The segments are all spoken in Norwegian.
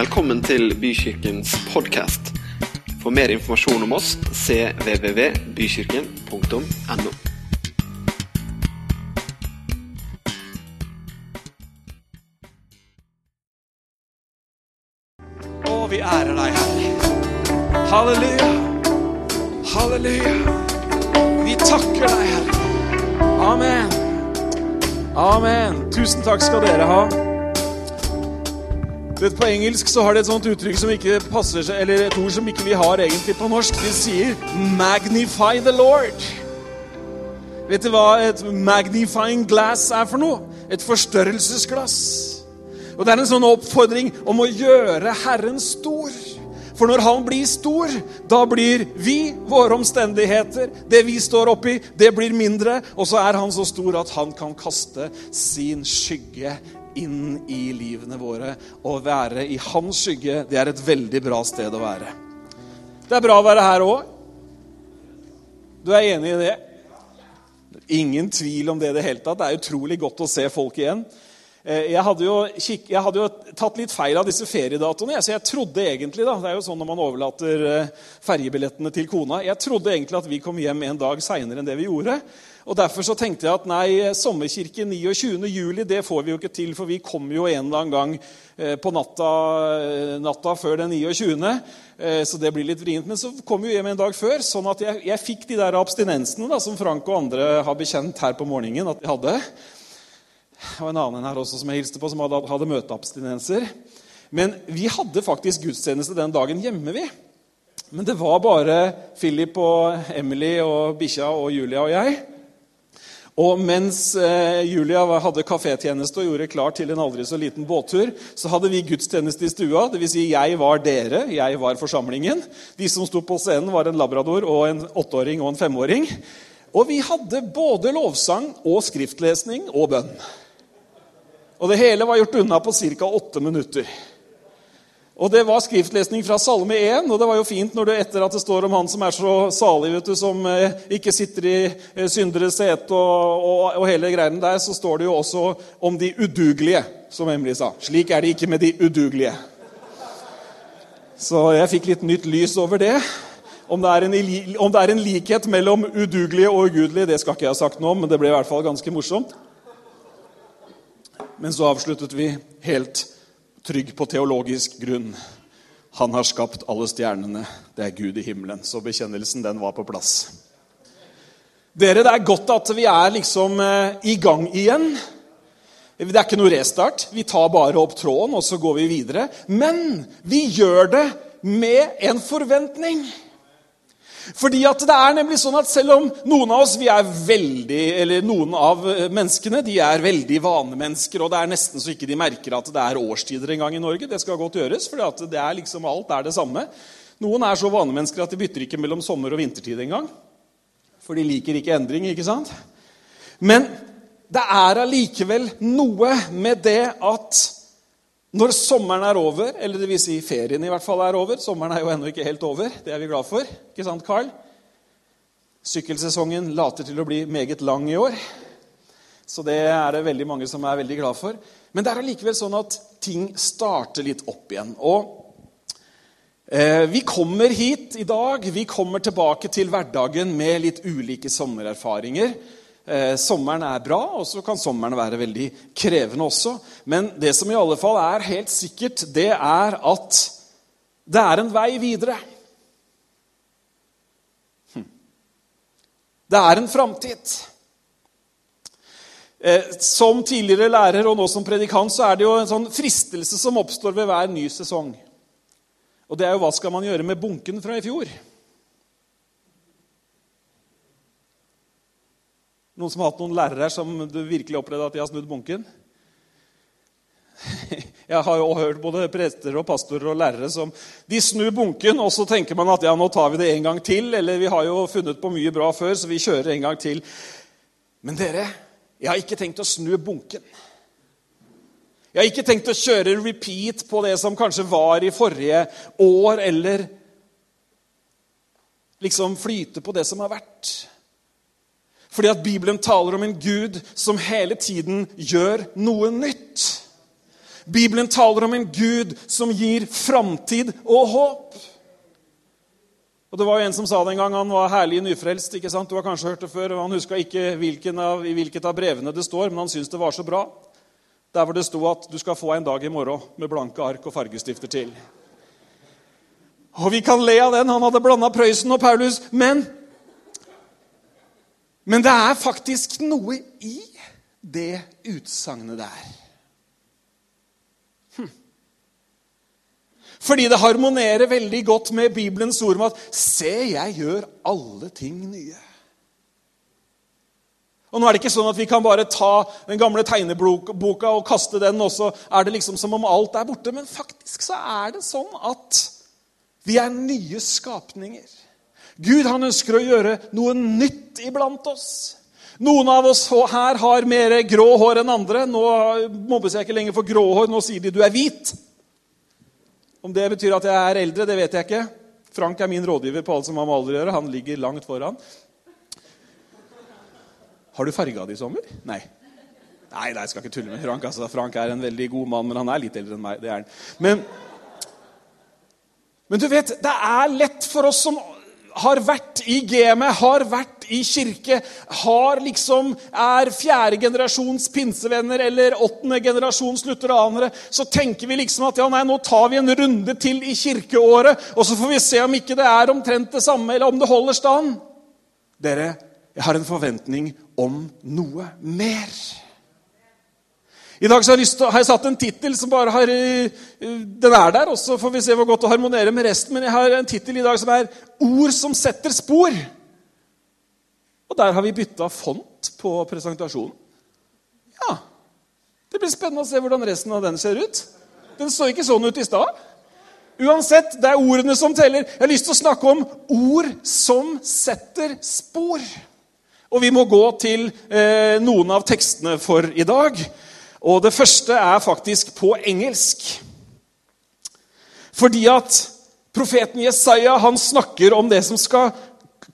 Velkommen til Bykirkens podkast. For mer informasjon om oss cvvvbykirken.no. Å, vi ærer deg, Herre. Halleluja. Halleluja. Vi takker deg, Herre. Amen. Amen. Tusen takk skal dere ha. Du vet, På engelsk så har de et sånt uttrykk som ikke passer seg, eller et ord som ikke vi har egentlig på norsk. De sier 'magnify the Lord'. Vet du hva et magnifying glass er for noe? Et forstørrelsesglass. Og det er en sånn oppfordring om å gjøre Herren stor. For når Han blir stor, da blir vi, våre omstendigheter, det vi står oppi, det blir mindre. Og så er Han så stor at Han kan kaste sin skygge inn i livene våre. Å være i Hans skygge, det er et veldig bra sted å være. Det er bra å være her òg. Du er enig i det? Ingen tvil om det i det hele tatt. Det er utrolig godt å se folk igjen. Eh, Jeg hadde, jo, jeg hadde jo tatt litt feil av disse feriedatoene. Så jeg trodde egentlig, da, Det er jo sånn når man overlater eh, ferjebillettene til kona Jeg trodde egentlig at vi kom hjem en dag seinere enn det vi gjorde. Og Derfor så tenkte jeg at nei, sommerkirke 29. juli det får vi jo ikke til, for vi kommer jo en eller annen gang eh, på natta, natta før den 29. eh, Så det blir litt vrient. Men så kom vi jo hjem en dag før, sånn at jeg, jeg fikk de der abstinensene da, som Frank og andre har bekjent her på morgenen at de hadde. Var en annen her også som jeg hilste på, som hadde, hadde møteabstinenser. Men vi hadde faktisk gudstjeneste den dagen hjemme, vi. Men det var bare Philip og Emily og bikkja og Julia og jeg. Og mens eh, Julia hadde kafétjeneste og gjorde klar til en aldri så liten båttur, så hadde vi gudstjeneste i stua. Dvs. Si jeg var dere, jeg var forsamlingen. De som sto på scenen, var en labrador og en åtteåring og en femåring. Og vi hadde både lovsang og skriftlesning og bønn. Og det hele var gjort unna på ca. åtte minutter. Og Det var skriftlesning fra Salme 1, og det var jo fint når det etter at det står om han som er så salig, vet du, som eh, ikke sitter i eh, synderes sete og, og, og hele greiene der, så står det jo også om de udugelige, som Emily sa. Slik er det ikke med de udugelige. Så jeg fikk litt nytt lys over det. Om det, er en, om det er en likhet mellom udugelige og ugudelige, det skal ikke jeg ha sagt noe om, men det ble i hvert fall ganske morsomt. Men så avsluttet vi helt trygg på teologisk grunn. Han har skapt alle stjernene. Det er Gud i himmelen. Så bekjennelsen, den var på plass. Dere, det er godt at vi er liksom eh, i gang igjen. Det er ikke noe restart. Vi tar bare opp tråden, og så går vi videre. Men vi gjør det med en forventning. Fordi at det er nemlig sånn at Selv om noen av oss vi er veldig, eller noen av menneskene de er veldig vanemennesker, og det er nesten så ikke de merker at det er årstider en gang i Norge. Det skal godt gjøres, for det er liksom alt er det samme. Noen er så vanemennesker at de bytter ikke mellom sommer- og vintertid engang. For de liker ikke endring, ikke sant? Men det er allikevel noe med det at når sommeren er over, eller vil si ferien i hvert fall er over Sommeren er jo ennå ikke helt over. Det er vi glad for. Ikke sant, Carl? Sykkelsesongen later til å bli meget lang i år. Så det er det veldig mange som er veldig glad for. Men det er allikevel sånn at ting starter litt opp igjen. Og eh, vi kommer hit i dag. Vi kommer tilbake til hverdagen med litt ulike sommererfaringer. Eh, sommeren er bra, og så kan sommeren være veldig krevende også. Men det som i alle fall er helt sikkert, det er at det er en vei videre. Hm. Det er en framtid. Eh, som tidligere lærer og nå som predikant så er det jo en sånn fristelse som oppstår ved hver ny sesong. Og det er jo hva skal man gjøre med bunken fra i fjor? Noen som har hatt noen lærere som du virkelig opplevde at de har snudd bunken? Jeg har jo hørt både prester og pastorer og lærere som de snur bunken, og så tenker man at ja, nå tar vi det en gang til. Eller vi har jo funnet på mye bra før, så vi kjører en gang til. Men dere, jeg har ikke tenkt å snu bunken. Jeg har ikke tenkt å kjøre repeat på det som kanskje var i forrige år, eller liksom flyte på det som har vært. Fordi at Bibelen taler om en Gud som hele tiden gjør noe nytt. Bibelen taler om en Gud som gir framtid og håp. Og det var jo En som sa det en gang, han var herlig nyfrelst. ikke sant? Du har kanskje hørt det før, og Han huska ikke av, i hvilket av brevene det står, men han syntes det var så bra. Der hvor det sto at 'du skal få en dag i morgen med blanke ark og fargestifter til'. Og vi kan le av den. Han hadde blanda Prøysen og Paulus. Men, men det er faktisk noe i det utsagnet der. Hm. Fordi det harmonerer veldig godt med Bibelens ord om at 'Se, jeg gjør alle ting nye'. Og nå er det ikke sånn at Vi kan bare ta den gamle tegneboka og kaste den, og så er det liksom som om alt er borte. Men faktisk så er det sånn at vi er nye skapninger. Gud han ønsker å gjøre noe nytt iblant oss. Noen av oss her har mer grå hår enn andre. Nå mobbes jeg ikke lenger for grå hår. Nå sier de du er hvit. Om det betyr at jeg er eldre, det vet jeg ikke. Frank er min rådgiver på alt som har med alder å gjøre. Han ligger langt foran. Har du farga det i sommer? Nei. Nei, jeg skal ikke tulle med Frank. Altså, Frank er en veldig god mann, men han er litt eldre enn meg. det er han. Men, men du vet, det er lett for oss som har vært i gamet, har vært i kirke, har liksom, er fjerde generasjons pinsevenner eller åttende generasjons lutheranere, så tenker vi liksom at ja, nei, nå tar vi en runde til i kirkeåret, og så får vi se om ikke det er omtrent det samme, eller om det holder stand. Dere, jeg har en forventning om noe mer. I dag har jeg, til, har, jeg satt en tittel som bare har eh, Den er der, og så får vi se hvor godt det harmonerer med resten. Men jeg har en tittel i dag som er 'Ord som setter spor'. Og der har vi bytta font på presentasjonen. Ja, Det blir spennende å se hvordan resten av den ser ut. Den så ikke sånn ut i stad. Uansett, det er ordene som teller. Jeg har lyst til å snakke om ord som setter spor. Og vi må gå til eh, noen av tekstene for i dag. Og det første er faktisk på engelsk. Fordi at profeten Jesaja han snakker om det som skal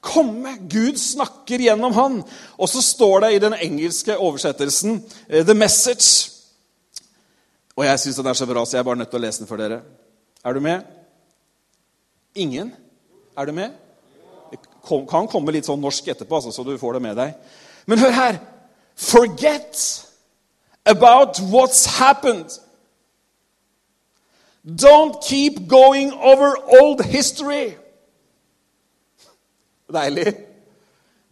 komme. Gud snakker gjennom han. Og så står det i den engelske oversettelsen eh, 'The Message'. Og jeg syns den er så bra, så jeg er bare nødt til å lese den for dere. Er du med? Ingen? Er du med? Det kan komme litt sånn norsk etterpå, altså, så du får det med deg. Men hør her. Forget about what's happened. Don't keep going over old history. Deilig.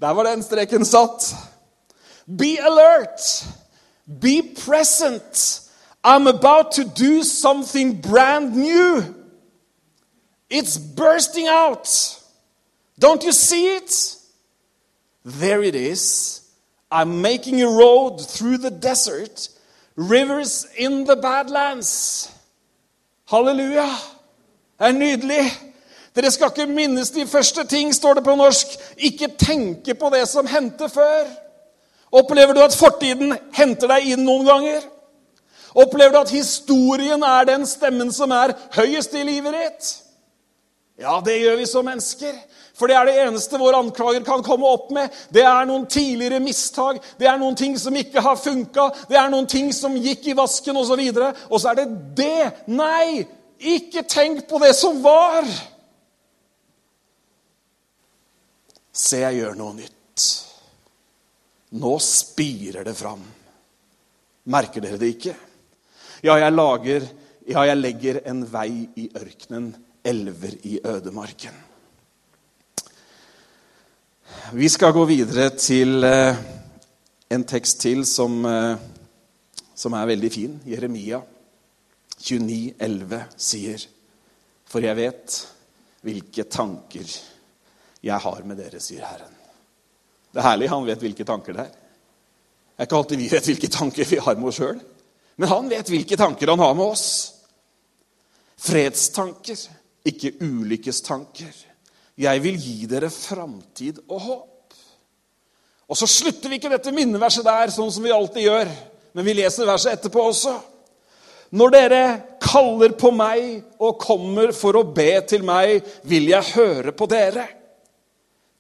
Der var den streken satt. Be alert. Be present. I'm about to do something brand new. It's bursting out. Don't you see it? There it is. I'm making a road through the desert, rivers in the badlands. Halleluja! Det er nydelig. Dere skal ikke minnes de første ting, står det på norsk. Ikke tenke på det som hendte før. Opplever du at fortiden henter deg inn noen ganger? Opplever du at historien er den stemmen som er høyest i livet ditt? Ja, det gjør vi som mennesker. For det er det eneste vår anklager kan komme opp med. Det er noen tidligere mistak, det er noen ting som ikke har funka, det er noen ting som gikk i vasken osv. Og, så og så er det det. Nei, ikke tenk på det som var. Se, jeg gjør noe nytt. Nå spirer det fram. Merker dere det ikke? Ja, jeg lager Ja, jeg legger en vei i ørkenen elver i ødemarken. Vi skal gå videre til eh, en tekst til som, eh, som er veldig fin. Jeremia 29, 11 sier For jeg vet hvilke tanker jeg har med dere, sier Herren. Det er herlig. Han vet hvilke tanker det er. Det er ikke alltid vi vet hvilke tanker vi har med oss sjøl. Men han vet hvilke tanker han har med oss. Fredstanker ikke ulykkestanker. Jeg vil gi dere framtid og håp. Og så slutter vi ikke dette minneverset der, sånn som vi alltid gjør. Men vi leser verset etterpå også. Når dere kaller på meg og kommer for å be til meg, vil jeg høre på dere.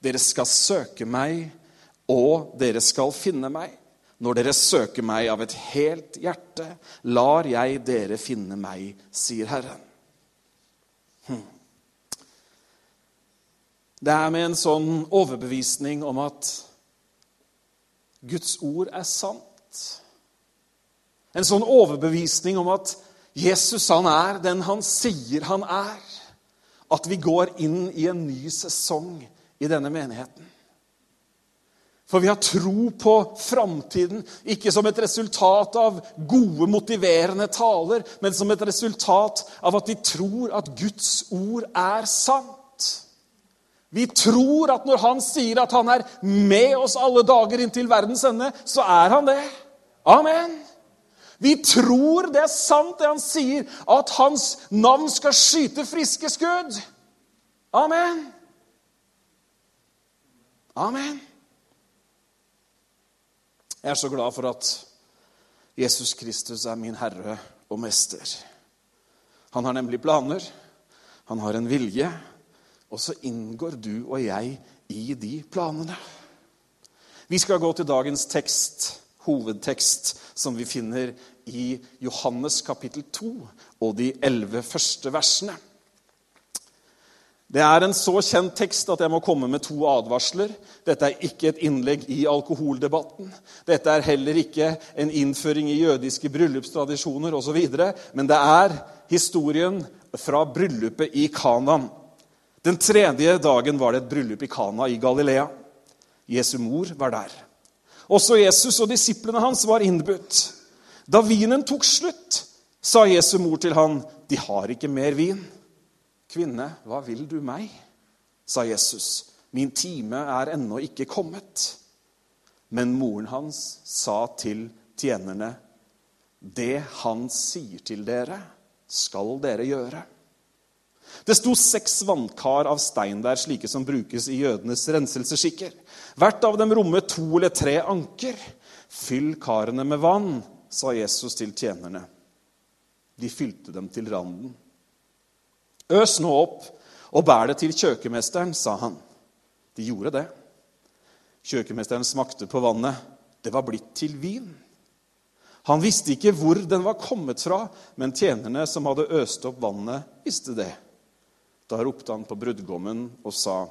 Dere skal søke meg, og dere skal finne meg. Når dere søker meg av et helt hjerte, lar jeg dere finne meg, sier Herren. Hm. Det er med en sånn overbevisning om at Guds ord er sant. En sånn overbevisning om at Jesus han er den han sier han er. At vi går inn i en ny sesong i denne menigheten. For vi har tro på framtiden, ikke som et resultat av gode, motiverende taler, men som et resultat av at vi tror at Guds ord er sant. Vi tror at når han sier at han er med oss alle dager inntil verdens ende, så er han det. Amen. Vi tror det er sant, det han sier, at hans navn skal skyte friske skudd. Amen. Amen. Jeg er så glad for at Jesus Kristus er min Herre og Mester. Han har nemlig planer. Han har en vilje. Og så inngår du og jeg i de planene. Vi skal gå til dagens tekst, hovedtekst, som vi finner i Johannes kapittel 2 og de elleve første versene. Det er en så kjent tekst at jeg må komme med to advarsler. Dette er ikke et innlegg i alkoholdebatten. Dette er heller ikke en innføring i jødiske bryllupstradisjoner osv. Men det er historien fra bryllupet i Kanan. Den tredje dagen var det et bryllup i Kana i Galilea. Jesu mor var der. Også Jesus og disiplene hans var innbudt. Da vinen tok slutt, sa Jesu mor til han, 'De har ikke mer vin.' 'Kvinne, hva vil du meg?' sa Jesus. 'Min time er ennå ikke kommet.' Men moren hans sa til tjenerne, 'Det han sier til dere, skal dere gjøre.' Det sto seks vannkar av stein der, slike som brukes i jødenes renselsesskikker. Hvert av dem rommet to eller tre anker. Fyll karene med vann, sa Jesus til tjenerne. De fylte dem til randen. Øs nå opp og bær det til kjøkkenmesteren, sa han. De gjorde det. Kjøkkenmesteren smakte på vannet. Det var blitt til vin. Han visste ikke hvor den var kommet fra, men tjenerne som hadde øst opp vannet, visste det. Da ropte han på brudgommen og sa,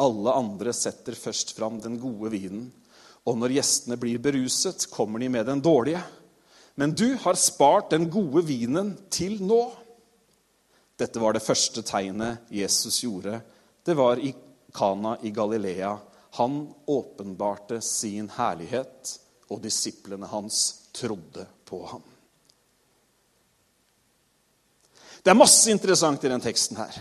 alle andre setter først fram den gode vinen, og når gjestene blir beruset, kommer de med den dårlige. Men du har spart den gode vinen til nå. Dette var det første tegnet Jesus gjorde. Det var i Kana i Galilea. Han åpenbarte sin herlighet, og disiplene hans trodde på ham. Det er masse interessant i den teksten her.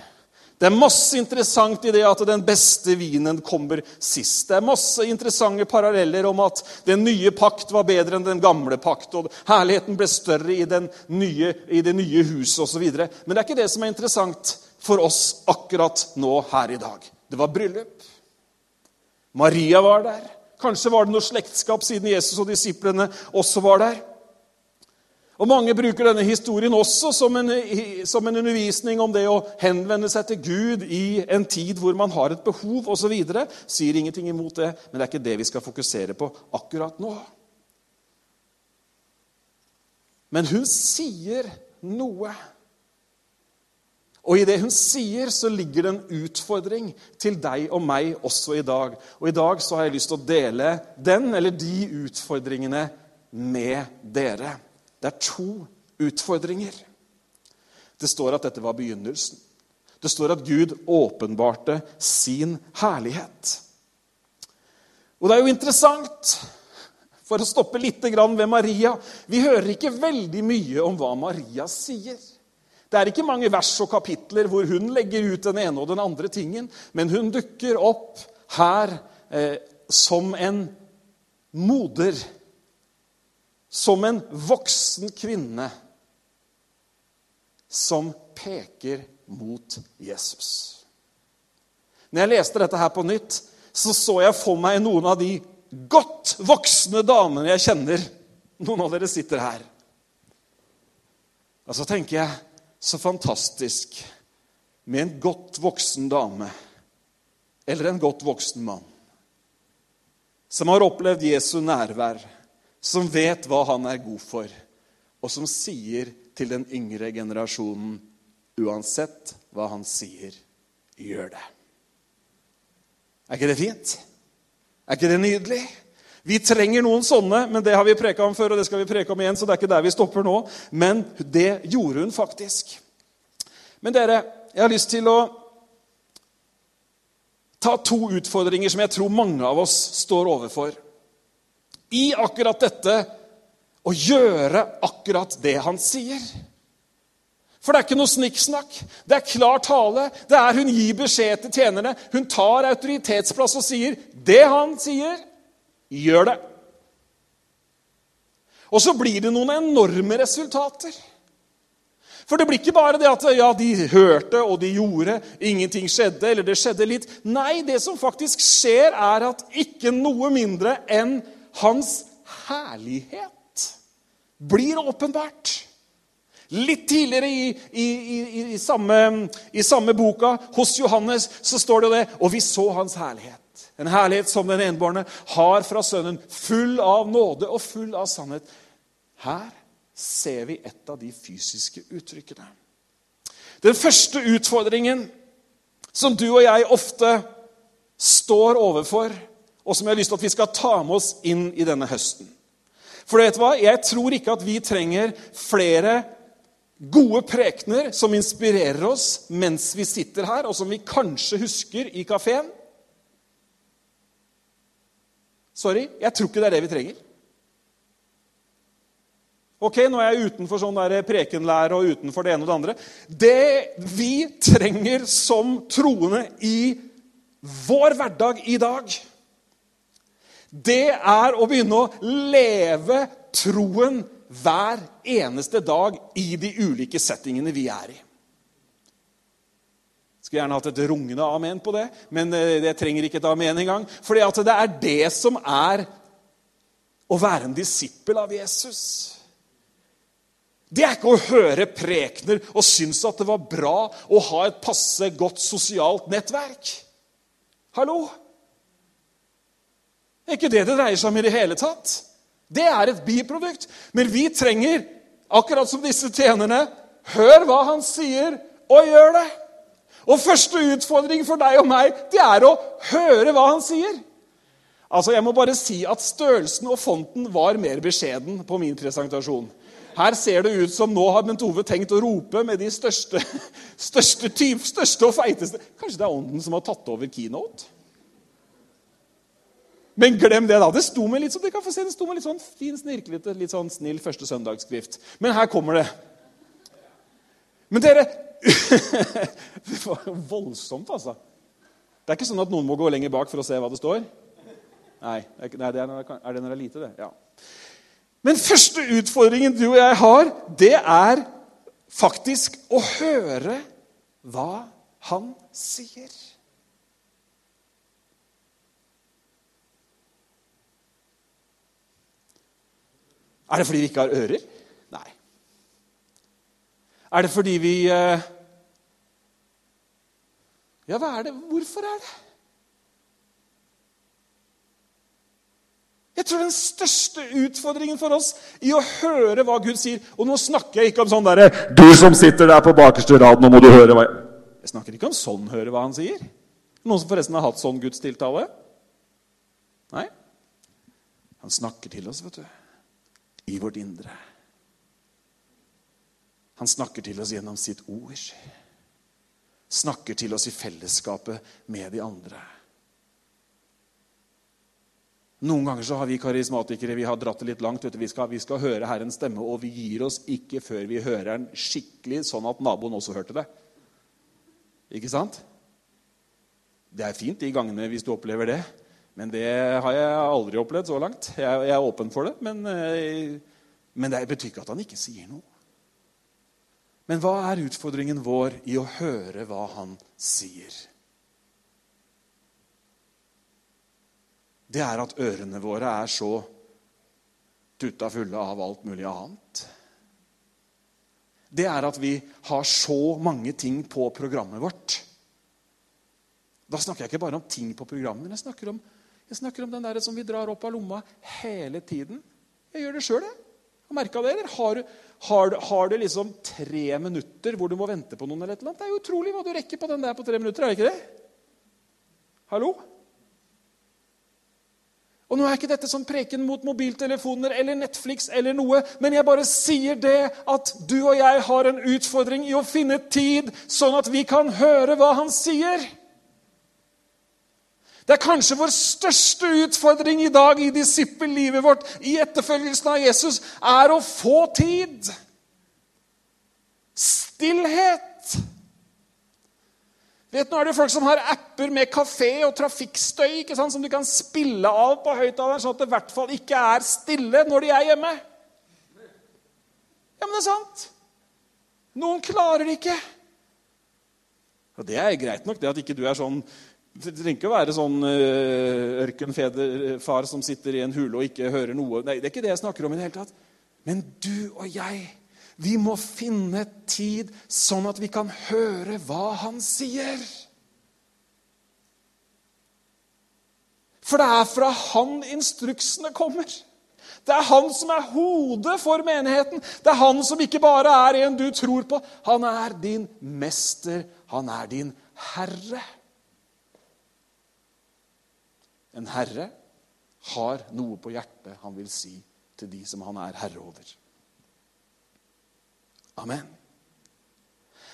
Det er masse interessant i det at den beste vinen kommer sist. Det er masse interessante paralleller om at den nye pakt var bedre enn den gamle pakt. og Herligheten ble større i, nye, i det nye huset osv. Men det er ikke det som er interessant for oss akkurat nå her i dag. Det var bryllup. Maria var der. Kanskje var det noe slektskap siden Jesus og disiplene også var der. Og Mange bruker denne historien også som en, som en, undervisning om det å henvende seg til Gud i en tid hvor man har et behov osv. Sier ingenting imot det, men det er ikke det vi skal fokusere på akkurat nå. Men hun sier noe. Og i det hun sier, så ligger det en utfordring til deg og meg også i dag. Og i dag så har jeg lyst til å dele den eller de utfordringene med dere. Det er to utfordringer. Det står at dette var begynnelsen. Det står at Gud åpenbarte sin herlighet. Og det er jo interessant, for å stoppe litt ved Maria Vi hører ikke veldig mye om hva Maria sier. Det er ikke mange vers og kapitler hvor hun legger ut den ene og den andre tingen, men hun dukker opp her eh, som en moder som en voksen kvinne som peker mot Jesus. Når jeg leste dette her på nytt, så så jeg for meg noen av de godt voksne damene jeg kjenner. Noen av dere sitter her. Og så tenker jeg så fantastisk med en godt voksen dame eller en godt voksen mann som har opplevd Jesu nærvær, som vet hva han er god for, og som sier til den yngre generasjonen uansett hva han sier, gjør det. Er ikke det fint? Er ikke det nydelig? Vi trenger noen sånne, men det har vi preka om før, og det skal vi preke om igjen, så det er ikke der vi stopper nå. Men det gjorde hun faktisk. Men dere, jeg har lyst til å ta to utfordringer som jeg tror mange av oss står overfor. I akkurat dette og gjøre akkurat det han sier. For det er ikke noe snikksnakk. Det er klar tale. Det er Hun gir beskjed til tjenerne. Hun tar autoritetsplass og sier det han sier, gjør det. Og så blir det noen enorme resultater. For det blir ikke bare det at ja, de hørte og de gjorde, ingenting skjedde, eller det skjedde litt. Nei, det som faktisk skjer, er at ikke noe mindre enn hans herlighet blir åpenbart. Litt tidligere i, i, i, samme, i samme boka, hos Johannes, så står det det Og vi så hans herlighet. En herlighet som den enbårne har fra Sønnen, full av nåde og full av sannhet. Her ser vi et av de fysiske uttrykkene. Den første utfordringen som du og jeg ofte står overfor, og som jeg har lyst til at vi skal ta med oss inn i denne høsten. For vet du hva? Jeg tror ikke at vi trenger flere gode prekener som inspirerer oss mens vi sitter her, og som vi kanskje husker i kafeen. Sorry, jeg tror ikke det er det vi trenger. Ok, Nå er jeg utenfor sånn der prekenlære og utenfor det ene og det andre. Det vi trenger som troende i vår hverdag i dag, det er å begynne å leve troen hver eneste dag i de ulike settingene vi er i. Skulle gjerne hatt et rungende amen på det, men det jeg trenger ikke et amen engang. For det er det som er å være en disippel av Jesus. Det er ikke å høre prekener og synes at det var bra å ha et passe godt sosialt nettverk. Hallo? Det er ikke det det dreier seg om i det hele tatt. Det er et biprodukt. Men vi trenger, akkurat som disse tjenerne, hør hva han sier, og gjør det. Og første utfordring for deg og meg, det er å høre hva han sier. Altså, Jeg må bare si at størrelsen og fonten var mer beskjeden på min presentasjon. Her ser det ut som nå har Bent Ove tenkt å rope med de største, største, typ, største og feiteste Kanskje det er ånden som har tatt over keynote? Men glem det, da. Det sto med litt, få se, det sto med litt sånn fin, snirklete, litt sånn snill første søndagsskrift. Men her kommer det. Men dere Det var voldsomt, altså. Det er ikke sånn at noen må gå lenger bak for å se hva det står. Nei, nei det er, er det når det er lite, det? Ja. Men første utfordringen du og jeg har, det er faktisk å høre hva han sier. Er det fordi vi ikke har ører? Nei. Er det fordi vi eh, Ja, hva er det? Hvorfor er det? Jeg tror den største utfordringen for oss i å høre hva Gud sier Og nå snakker jeg ikke om sånn derre 'Du som sitter der på bakerste rad, nå må du høre hva jeg Jeg snakker ikke om sånn høre hva han sier. Noen som forresten har hatt sånn Guds tiltale? Nei? Han snakker til oss, vet du. I vårt indre. Han snakker til oss gjennom sitt ord. Snakker til oss i fellesskapet med de andre. Noen ganger så har vi karismatikere vi har dratt det litt langt. Vi skal, vi, skal, høre Herrens stemme, og vi gir oss ikke før vi hører den skikkelig, sånn at naboen også hørte det. Ikke sant? Det er fint de gangene hvis du opplever det, men det har jeg aldri opplevd så langt. Jeg, jeg er åpen for det, men, eh, men det betyr ikke at han ikke sier noe. Men hva er utfordringen vår i å høre hva han sier? det er at ørene våre er så tuta fulle av alt mulig annet. Det er at vi har så mange ting på programmet vårt. Da snakker jeg ikke bare om ting på programmet, men jeg snakker om Jeg snakker om den der som vi drar opp av lomma hele tiden. Jeg gjør det sjøl, jeg. Har merka det, eller? Har, har, har, du liksom tre minutter hvor du må vente på noen? eller et eller annet? Det er jo utrolig hva du rekker på den der på tre minutter. er det ikke det? Hallo? Og Nå er ikke dette sånn preken mot mobiltelefoner eller Netflix, eller noe, men jeg bare sier det at du og jeg har en utfordring i å finne tid, sånn at vi kan høre hva han sier. Det er kanskje vår største utfordring i dag i disippellivet vårt, i etterfølgelsen av Jesus, er å få tid. Stillhet. Vet, nå er det folk som har apper med kafé og trafikkstøy ikke sant, som du kan spille av på høyttaleren, sånn at det i hvert fall ikke er stille når de er hjemme. Ja, men det er sant. Noen klarer det ikke. Og Det er greit nok, det at ikke du er sånn det trenger ikke å være sånn uh, ørkenfar som sitter i en hule og ikke hører noe. Nei, Det er ikke det jeg snakker om. i det hele tatt. Men du og jeg, vi må finne tid sånn at vi kan høre hva han sier. For det er fra han instruksene kommer. Det er han som er hodet for menigheten. Det er han som ikke bare er en du tror på. Han er din mester. Han er din herre. En herre har noe på hjertet han vil si til de som han er herre over. Amen.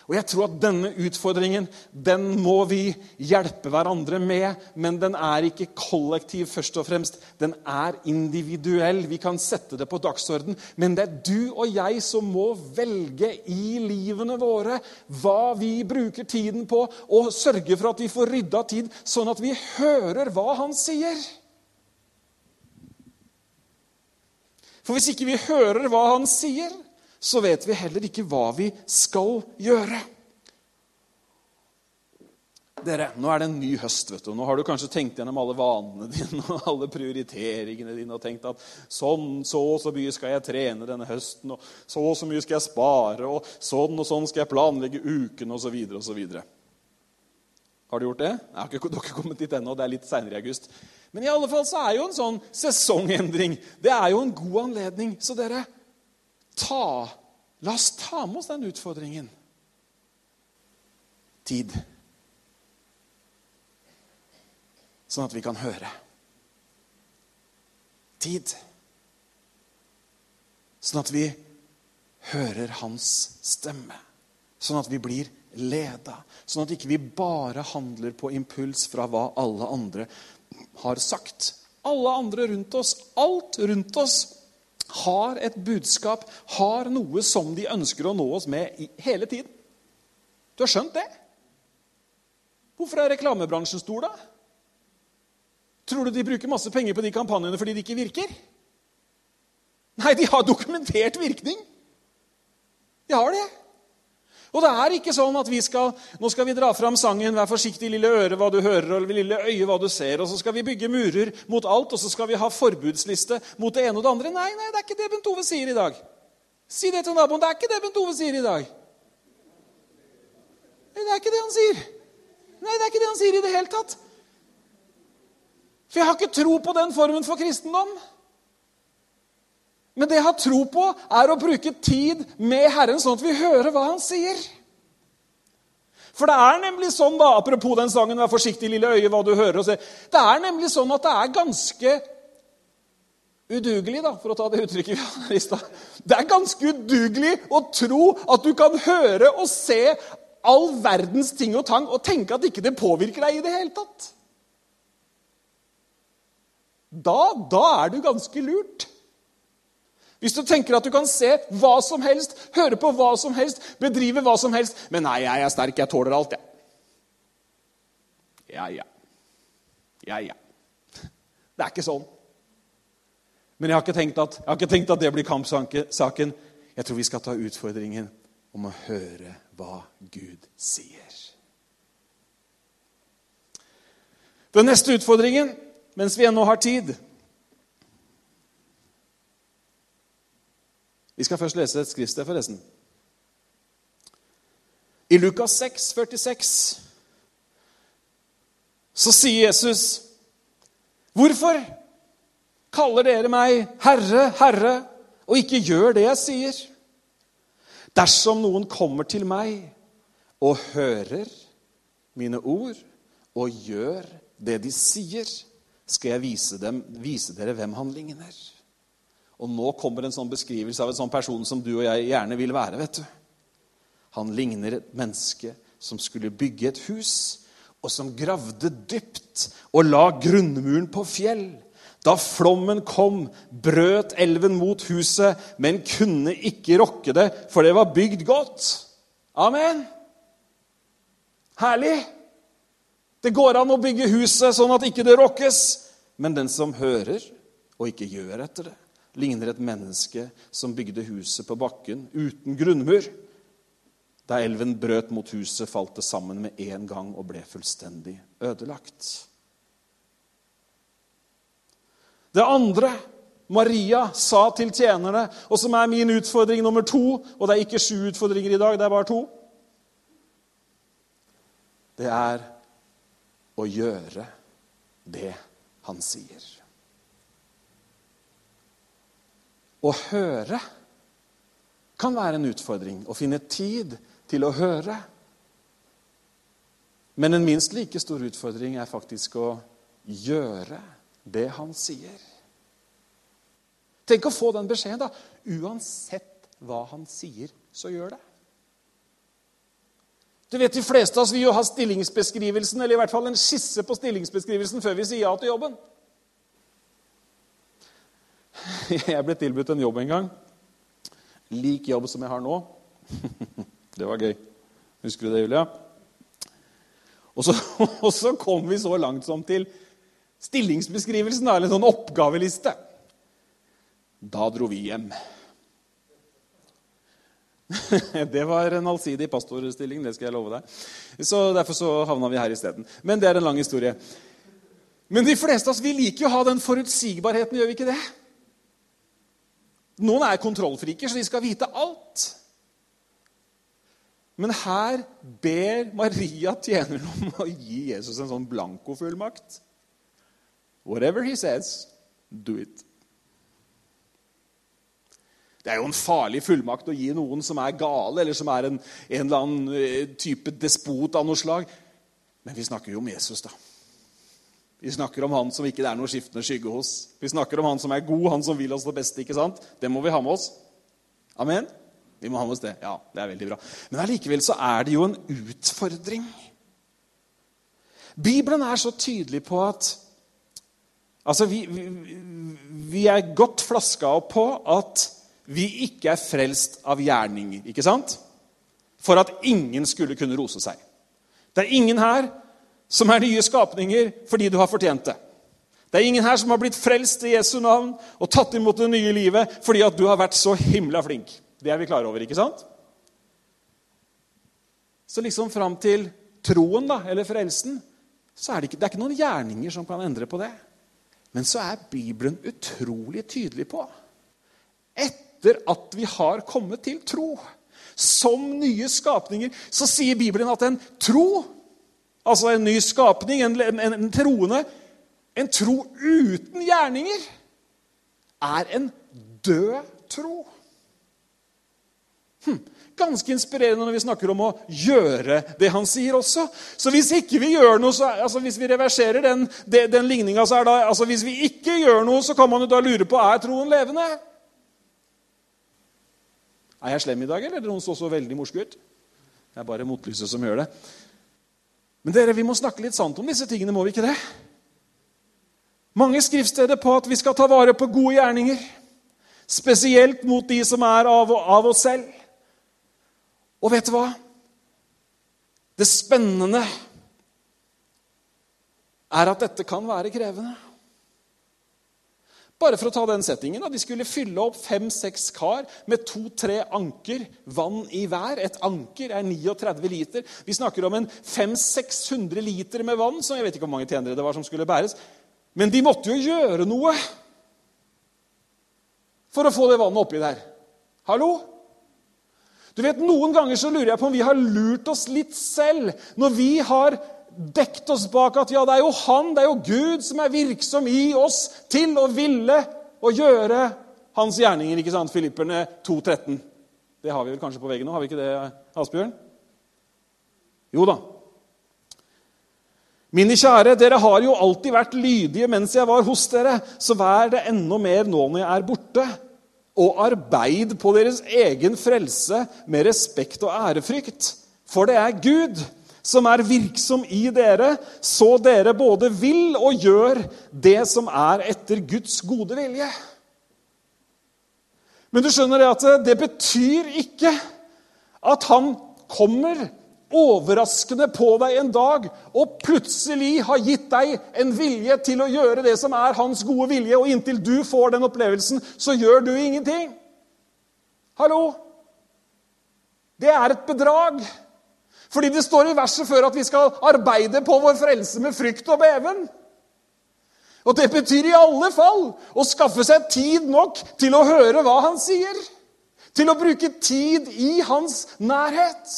Og jeg tror at denne utfordringen den må vi hjelpe hverandre med. Men den er ikke kollektiv først og fremst. Den er individuell. Vi kan sette det på dagsorden. Men det er du og jeg som må velge i livene våre hva vi bruker tiden på, og sørge for at vi får rydda tid, sånn at vi hører hva han sier. For hvis ikke vi hører hva han sier, så vet vi heller ikke hva vi skal gjøre. Dere, Nå er det en ny høst. vet du. Nå har du kanskje tenkt gjennom alle vanene dine og alle prioriteringene dine og tenkt at sånn, så og så mye skal jeg trene denne høsten, og så og så mye skal jeg spare, og sånn og sånn skal jeg planlegge uken, osv. osv. Har du gjort det? Jeg har ikke, dere kommet dit ennå. Det er litt seinere i august. Men i alle fall så er jo en sånn sesongendring det er jo en god anledning. Så dere, ta, la oss ta med oss den utfordringen. Tid. Sånn at vi kan høre. Tid. Sånn at vi hører hans stemme. Sånn at vi blir leda. Sånn at ikke vi bare handler på impuls fra hva alle andre har sagt. Alle andre rundt oss, alt rundt oss, har et budskap, har noe som de ønsker å nå oss med hele tiden. Du har skjønt det? Hvorfor er reklamebransjen stor, da? Tror du de bruker masse penger på de kampanjene fordi de ikke virker? Nei, de har dokumentert virkning. De har det. Og det er ikke sånn at vi skal nå skal vi dra fram sangen 'Vær forsiktig, lille øre, hva du hører', og 'lille øye, hva du ser', og så skal vi bygge murer mot alt, og så skal vi ha forbudsliste mot det ene og det andre. Nei, nei, det er ikke det Bent Ove sier i dag. Si det til naboen. Det er ikke det Bent Ove sier i dag. Nei, det er ikke det han sier. Nei, det er ikke det han sier i det hele tatt. For jeg har ikke tro på den formen for kristendom. Men det jeg har tro på, er å bruke tid med Herren, sånn at vi hører hva Han sier. For det er nemlig sånn, da, apropos den sangen 'Vær forsiktig, lille øye, hva du hører og ser', Det er nemlig sånn at det er ganske udugelig, da, for å ta det uttrykket vi hadde i stad. Det er ganske udugelig å tro at du kan høre og se all verdens ting og tang og tenke at ikke det påvirker deg i det hele tatt. Da, da er du ganske lurt. Hvis du tenker at du kan se hva som helst, høre på hva som helst, bedrive hva som helst Men nei, jeg er sterk, jeg tåler alt, jeg. Ja, ja. Ja, ja. Det er ikke sånn. Men jeg har ikke tenkt at, ikke tenkt at det blir kampsaken. Jeg tror vi skal ta utfordringen om å høre hva Gud sier. Den neste utfordringen, mens vi ennå har tid, Vi skal først lese et skriftsted, forresten. I Lukas 6, 46 så sier Jesus Hvorfor kaller dere meg Herre, Herre, og ikke gjør det jeg sier? Dersom noen kommer til meg og hører mine ord og gjør det de sier, skal jeg vise, dem, vise dere hvem han ligner. Og nå kommer en sånn beskrivelse av en sånn person som du og jeg gjerne vil være. vet du. Han ligner et menneske som skulle bygge et hus, og som gravde dypt og la grunnmuren på fjell. Da flommen kom, brøt elven mot huset, men kunne ikke rokke det, for det var bygd godt. Amen. Herlig. Det går an å bygge huset sånn at ikke det rokkes. Men den som hører og ikke gjør etter det, ligner et menneske som bygde huset på bakken uten grunnmur. Da elven brøt mot huset, falt det sammen med en gang og ble fullstendig ødelagt. Det andre Maria sa til tjenerne, og som er min utfordring nummer to Og det er ikke sju utfordringer i dag, det er bare to. Det er å gjøre det han sier. Å høre kan være en utfordring. Å finne tid til å høre. Men en minst like stor utfordring er faktisk å gjøre det han sier. Tenk å få den beskjeden, da. Uansett hva han sier, så gjør det. Du vet, De fleste av oss vil jo ha stillingsbeskrivelsen, eller i hvert fall en skisse på stillingsbeskrivelsen før vi sier ja til jobben. Jeg ble tilbudt en jobb en gang. Lik jobb som jeg har nå. Det var gøy. Husker du det, Julia? Og så, og så kom vi så langt som til stillingsbeskrivelsen, eller en sånn oppgaveliste. Da dro vi hjem. Det var en allsidig pastorstilling, det skal jeg love deg. Så Derfor så havna vi her isteden. Men det er en lang historie. Men de fleste av oss vi liker jo å ha den forutsigbarheten, gjør vi ikke det? Noen er kontrollfriker, så de skal vite alt. Men her ber Maria tjeneren om å gi Jesus en sånn blankofullmakt. Whatever he says, do it. Det er jo en farlig fullmakt å gi noen som er gale, eller som er en, en eller annen eh, type despot av noe slag. Men vi snakker jo om Jesus, da. Vi snakker om han som ikke det er noe skiftende skygge hos. Vi snakker om han som er god, han som vil oss det beste. ikke sant? Det må vi ha med oss. Amen? Vi må ha med oss det. Ja, det er veldig bra. Men allikevel så er det jo en utfordring. Bibelen er så tydelig på at Altså, vi, vi, vi er godt flaska opp på at vi ikke er frelst av gjerninger. ikke sant? For at ingen skulle kunne rose seg. Det er ingen her som er nye skapninger fordi du har fortjent det. Det er ingen her som har blitt frelst i Jesu navn og tatt imot det nye livet fordi at du har vært så himla flink. Det er vi klare over, ikke sant? Så liksom fram til troen, da, eller frelsen, så er det, ikke, det er ikke noen gjerninger som kan endre på det. Men så er Bibelen utrolig tydelig på etter at vi har kommet til tro. Som nye skapninger så sier Bibelen at en tro, altså en ny skapning, en, en, en troende En tro uten gjerninger er en død tro. Hm. Ganske inspirerende når vi snakker om å gjøre det han sier også. Så hvis ikke vi gjør noe, så, altså hvis vi reverserer den, den, ligninga, så er da altså Hvis vi ikke gjør noe, så kan man jo da lure på er troen levende. Er jeg slem i dag, eller er det noen som så veldig morske ut? Det er bare motlyset som gjør det. Men dere, vi må snakke litt sant om disse tingene, må vi ikke det? Mange skriftsteder på at vi skal ta vare på gode gjerninger. Spesielt mot de som er av, av oss selv. Og vet du hva? Det spennende er at dette kan være krevende. Bare for å ta den settingen. Da. De skulle fylle opp fem-seks kar med to-tre anker vann i hver. Et anker er 39 liter. Vi snakker om en 500-600 liter med vann, som jeg vet ikke hvor mange tjenere det var som skulle bæres. Men de måtte jo gjøre noe for å få det vannet oppi der. Hallo? Du vet, Noen ganger så lurer jeg på om vi har lurt oss litt selv når vi har dekt oss bak at ja, det er jo Han, det er jo Gud som er virksom i oss til å ville å gjøre hans gjerninger. ikke sant? Filipperne 2,13. Det har vi vel kanskje på veggen nå? Har vi ikke det, Asbjørn? Jo da. Mine kjære, dere har jo alltid vært lydige mens jeg var hos dere, så vær det enda mer nå når jeg er borte. Og arbeid på deres egen frelse med respekt og ærefrykt. For det er Gud som er virksom i dere, så dere både vil og gjør det som er etter Guds gode vilje. Men du skjønner det at det betyr ikke at han kommer overraskende på deg en dag og plutselig har gitt deg en vilje til å gjøre det som er hans gode vilje, og inntil du får den opplevelsen, så gjør du ingenting. Hallo? Det er et bedrag. Fordi det står i verset før at vi skal arbeide på vår frelse med frykt og beven. Og det betyr i alle fall å skaffe seg tid nok til å høre hva han sier. Til å bruke tid i hans nærhet.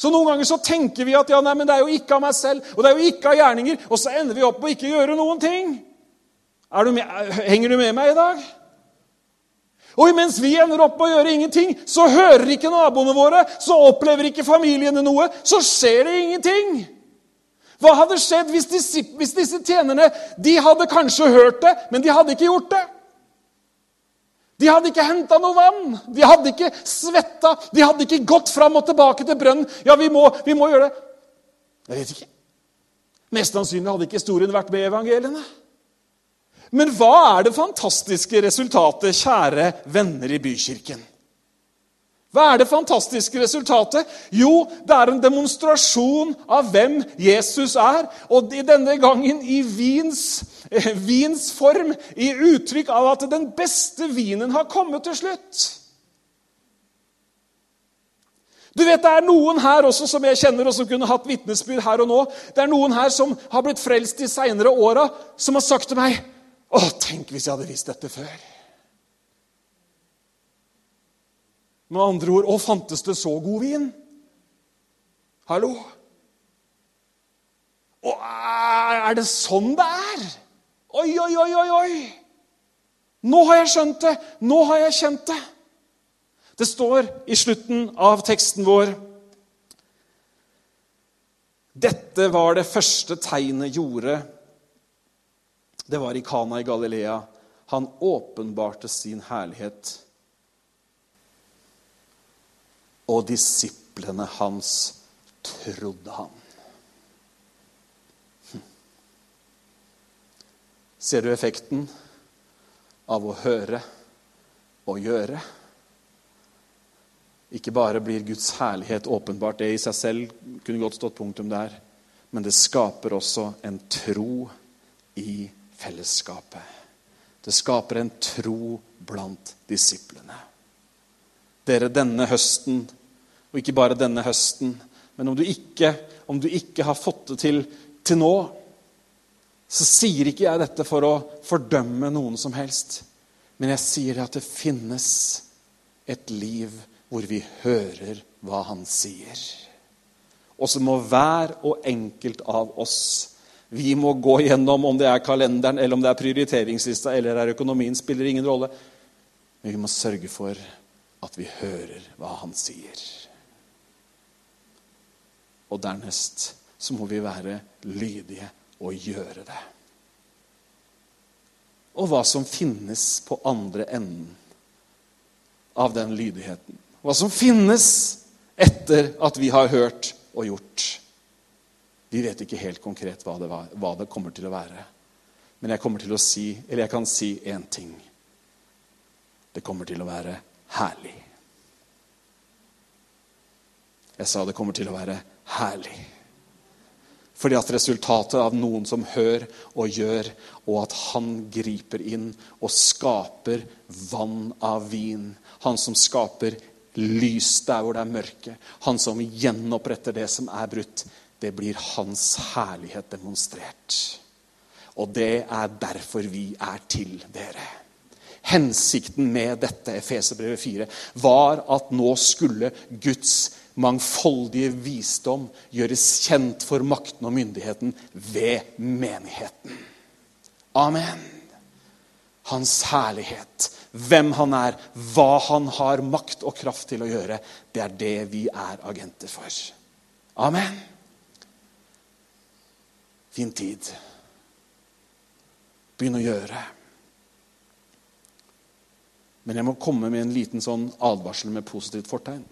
Så Noen ganger så tenker vi at ja, nei, men det er jo ikke av meg selv og det er jo ikke av gjerninger, og så ender vi opp med å ikke gjøre noen ting. Du med, henger du med meg i dag? Og imens vi ender opp med å gjøre ingenting, så hører ikke naboene våre, så opplever ikke familiene noe, så skjer det ingenting. Hva hadde skjedd hvis disse, hvis disse tjenerne de hadde kanskje hørt det, men de hadde ikke gjort det? De hadde ikke henta noe vann, de hadde ikke svetta, de hadde ikke gått fram og tilbake til brønnen. Ja, vi må, vi må gjøre det. Jeg vet ikke. Mest sannsynlig hadde ikke historien vært med i evangeliene. Men hva er det fantastiske resultatet, kjære venner i bykirken? Hva er det fantastiske resultatet? Jo, det er en demonstrasjon av hvem Jesus er. Og denne gangen i vins, eh, vins form, i uttrykk av at den beste vinen har kommet til slutt. Du vet, Det er noen her også som jeg kjenner, og som kunne hatt vitnesbyrd her og nå. Det er noen her som har blitt frelst de seinere åra, som har sagt til meg Å, tenk hvis jeg hadde visst dette før. Med andre ord Å, fantes det så god vin? Hallo? Å, er det sånn det er? Oi, oi, oi, oi, oi! Nå har jeg skjønt det! Nå har jeg kjent det! Det står i slutten av teksten vår Dette var det første tegnet gjorde. Det var i Kana i Galilea. Han åpenbarte sin herlighet og disiplene hans trodde han. Hm. Ser du effekten av å høre og gjøre? Ikke bare blir Guds herlighet åpenbart, det i seg selv kunne godt stått punktum der, men det skaper også en tro i fellesskapet. Det skaper en tro blant disiplene. Dere, denne høsten og ikke bare denne høsten. Men om du ikke, om du ikke har fått det til til nå, så sier ikke jeg dette for å fordømme noen som helst. Men jeg sier at det finnes et liv hvor vi hører hva han sier. Og så må hver og enkelt av oss vi må gå gjennom om det er kalenderen, eller om det er prioriteringslista eller er økonomien, spiller ingen rolle. Men vi må sørge for at vi hører hva han sier. Og dernest så må vi være lydige og gjøre det. Og hva som finnes på andre enden av den lydigheten. Hva som finnes etter at vi har hørt og gjort. Vi vet ikke helt konkret hva det, var, hva det kommer til å være. Men jeg kommer til å si, eller jeg kan si én ting. Det kommer til å være herlig. Jeg sa det kommer til å være herlig. Fordi at resultatet av noen som hører og gjør, og at han griper inn og skaper vann av vin. Han som skaper lys der hvor det er mørke. Han som gjenoppretter det som er brutt. Det blir hans herlighet demonstrert. Og det er derfor vi er til dere. Hensikten med dette Efeserbrevet 4 var at nå skulle Guds mangfoldige visdom gjøres kjent for makten og myndigheten ved menigheten. Amen. Hans herlighet, hvem han er, hva han har makt og kraft til å gjøre, det er det vi er agenter for. Amen. Fin tid. Begynn å gjøre. Men jeg må komme med en liten sånn advarsel med positivt fortegn.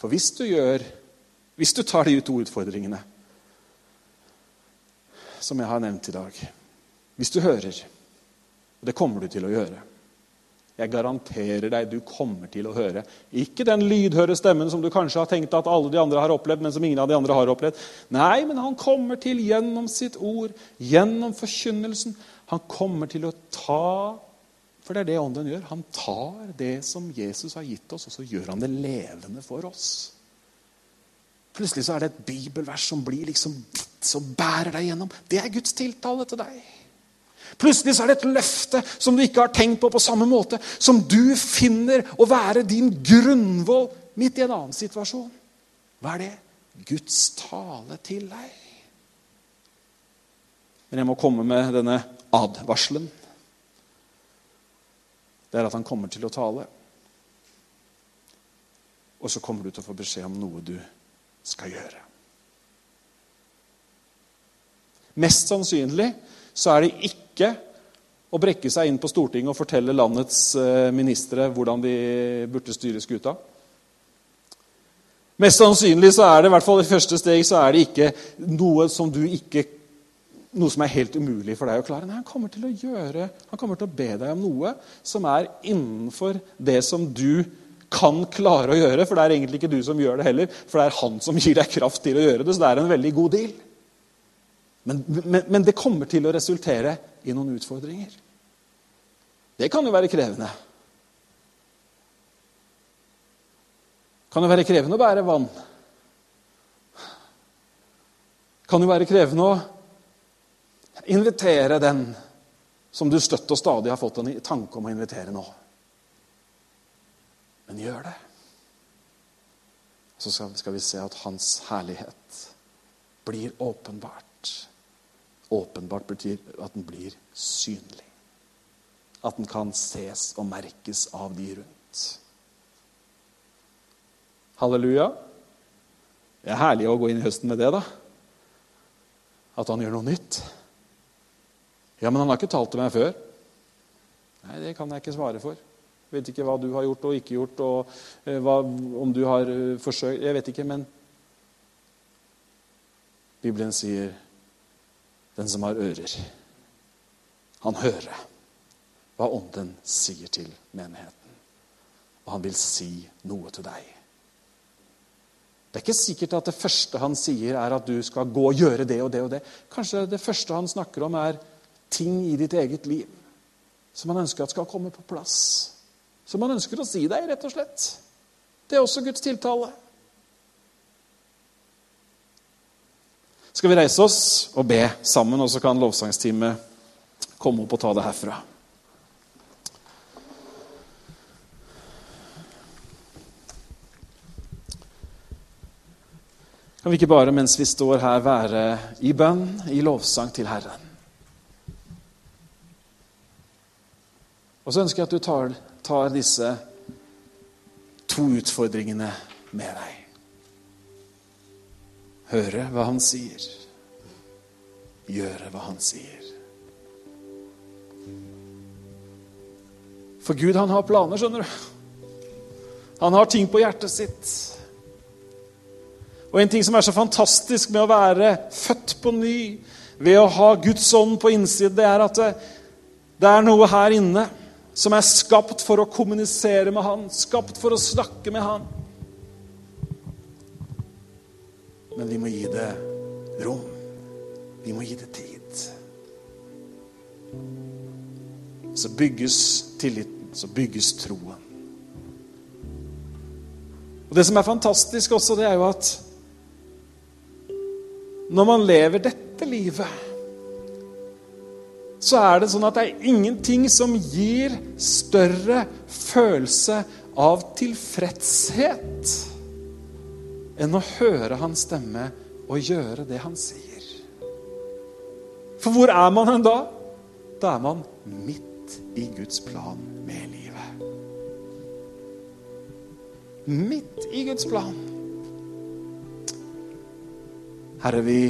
For hvis du gjør Hvis du tar de to utfordringene som jeg har nevnt i dag Hvis du hører, og det kommer du til å gjøre Jeg garanterer deg, du kommer til å høre. Ikke den lydhøre stemmen som du kanskje har tenkt at alle de andre har opplevd, men som ingen av de andre har opplevd. Nei, men han kommer til gjennom sitt ord, gjennom forkynnelsen. Han kommer til å ta For det er det Ånden gjør. Han tar det som Jesus har gitt oss, og så gjør han det levende for oss. Plutselig så er det et bibelvers som blir liksom som bærer deg gjennom. Det er Guds tiltale til deg. Plutselig så er det et løfte som du ikke har tenkt på på samme måte, som du finner å være din grunnvoll midt i en annen situasjon. Hva er det? Guds tale til deg. Men jeg må komme med denne advarselen det er at han kommer til å tale. Og så kommer du til å få beskjed om noe du skal gjøre. Mest sannsynlig så er det ikke å brekke seg inn på Stortinget og fortelle landets eh, ministre hvordan de burde styre skuta. Mest sannsynlig så er det i hvert fall i første steg så er det ikke noe som du ikke noe som er helt umulig for deg å klare. Nei, han kommer til å gjøre, han kommer til å be deg om noe som er innenfor det som du kan klare å gjøre. For det er egentlig ikke du som gjør det heller, for det er han som gir deg kraft til å gjøre det. Så det er en veldig god deal. Men, men, men det kommer til å resultere i noen utfordringer. Det kan jo være krevende. Kan jo være krevende å bære vann. Kan jo være krevende å Invitere den som du støtt og stadig har fått en tanke om å invitere nå. Men gjør det. Så skal vi se at Hans herlighet blir åpenbart. Åpenbart betyr at den blir synlig. At den kan ses og merkes av de rundt. Halleluja. Det er herlig å gå inn i høsten med det, da. At han gjør noe nytt. Ja, men han har ikke talt til meg før. Nei, det kan jeg ikke svare for. Jeg vet ikke hva du har gjort og ikke gjort, og eh, hva, om du har uh, forsøkt Jeg vet ikke, men Bibelen sier den som har ører, han hører hva Ånden sier til menigheten. Og han vil si noe til deg. Det er ikke sikkert at det første han sier, er at du skal gå og gjøre det og det og det. Kanskje det første han snakker om, er ting i ditt eget liv som han ønsker at skal komme på plass. Som han ønsker å si deg, rett og slett. Det er også Guds tiltale. Skal vi reise oss og be sammen, og så kan lovsangsteamet komme opp og ta det herfra. Kan vi ikke bare mens vi står her, være i bønn, i lovsang til Herren? Og så ønsker jeg at du tar, tar disse to utfordringene med deg. Høre hva han sier. Gjøre hva han sier. For Gud, han har planer, skjønner du. Han har ting på hjertet sitt. Og en ting som er så fantastisk med å være født på ny, ved å ha Guds ånd på innsiden, det er at det, det er noe her inne som er skapt for å kommunisere med Han, skapt for å snakke med Han. Men vi må gi det rom. Vi må gi det tid. Så bygges tilliten, så bygges troen. Og Det som er fantastisk også, det er jo at når man lever dette livet så er det sånn at det er ingenting som gir større følelse av tilfredshet enn å høre hans stemme og gjøre det han sier. For hvor er man hen da? Da er man midt i Guds plan med livet. Midt i Guds plan. Herre, vi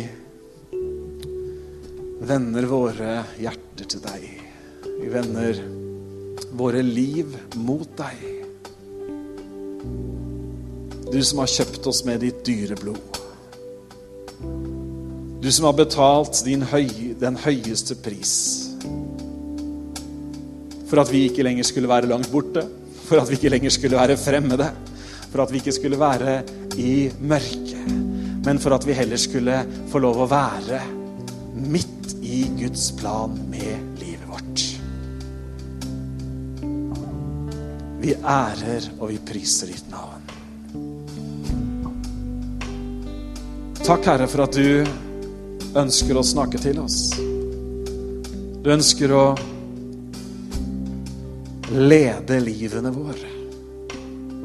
vender våre hjerter til deg. Vi vender våre liv mot deg. Du som har kjøpt oss med ditt dyre blod. Du som har betalt høy, den høyeste pris. For at vi ikke lenger skulle være langt borte. For at vi ikke lenger skulle være fremmede. For at vi ikke skulle være i mørket. Men for at vi heller skulle få lov å være midt i Guds plan med livet vårt. Vi ærer og vi priser ditt navn. Takk, Herre, for at du ønsker å snakke til oss. Du ønsker å lede livene våre,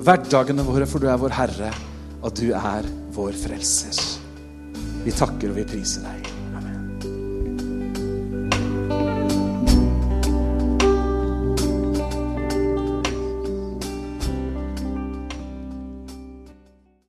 hverdagene våre, for du er vår Herre, og du er vår frelser. Vi takker og vi priser deg.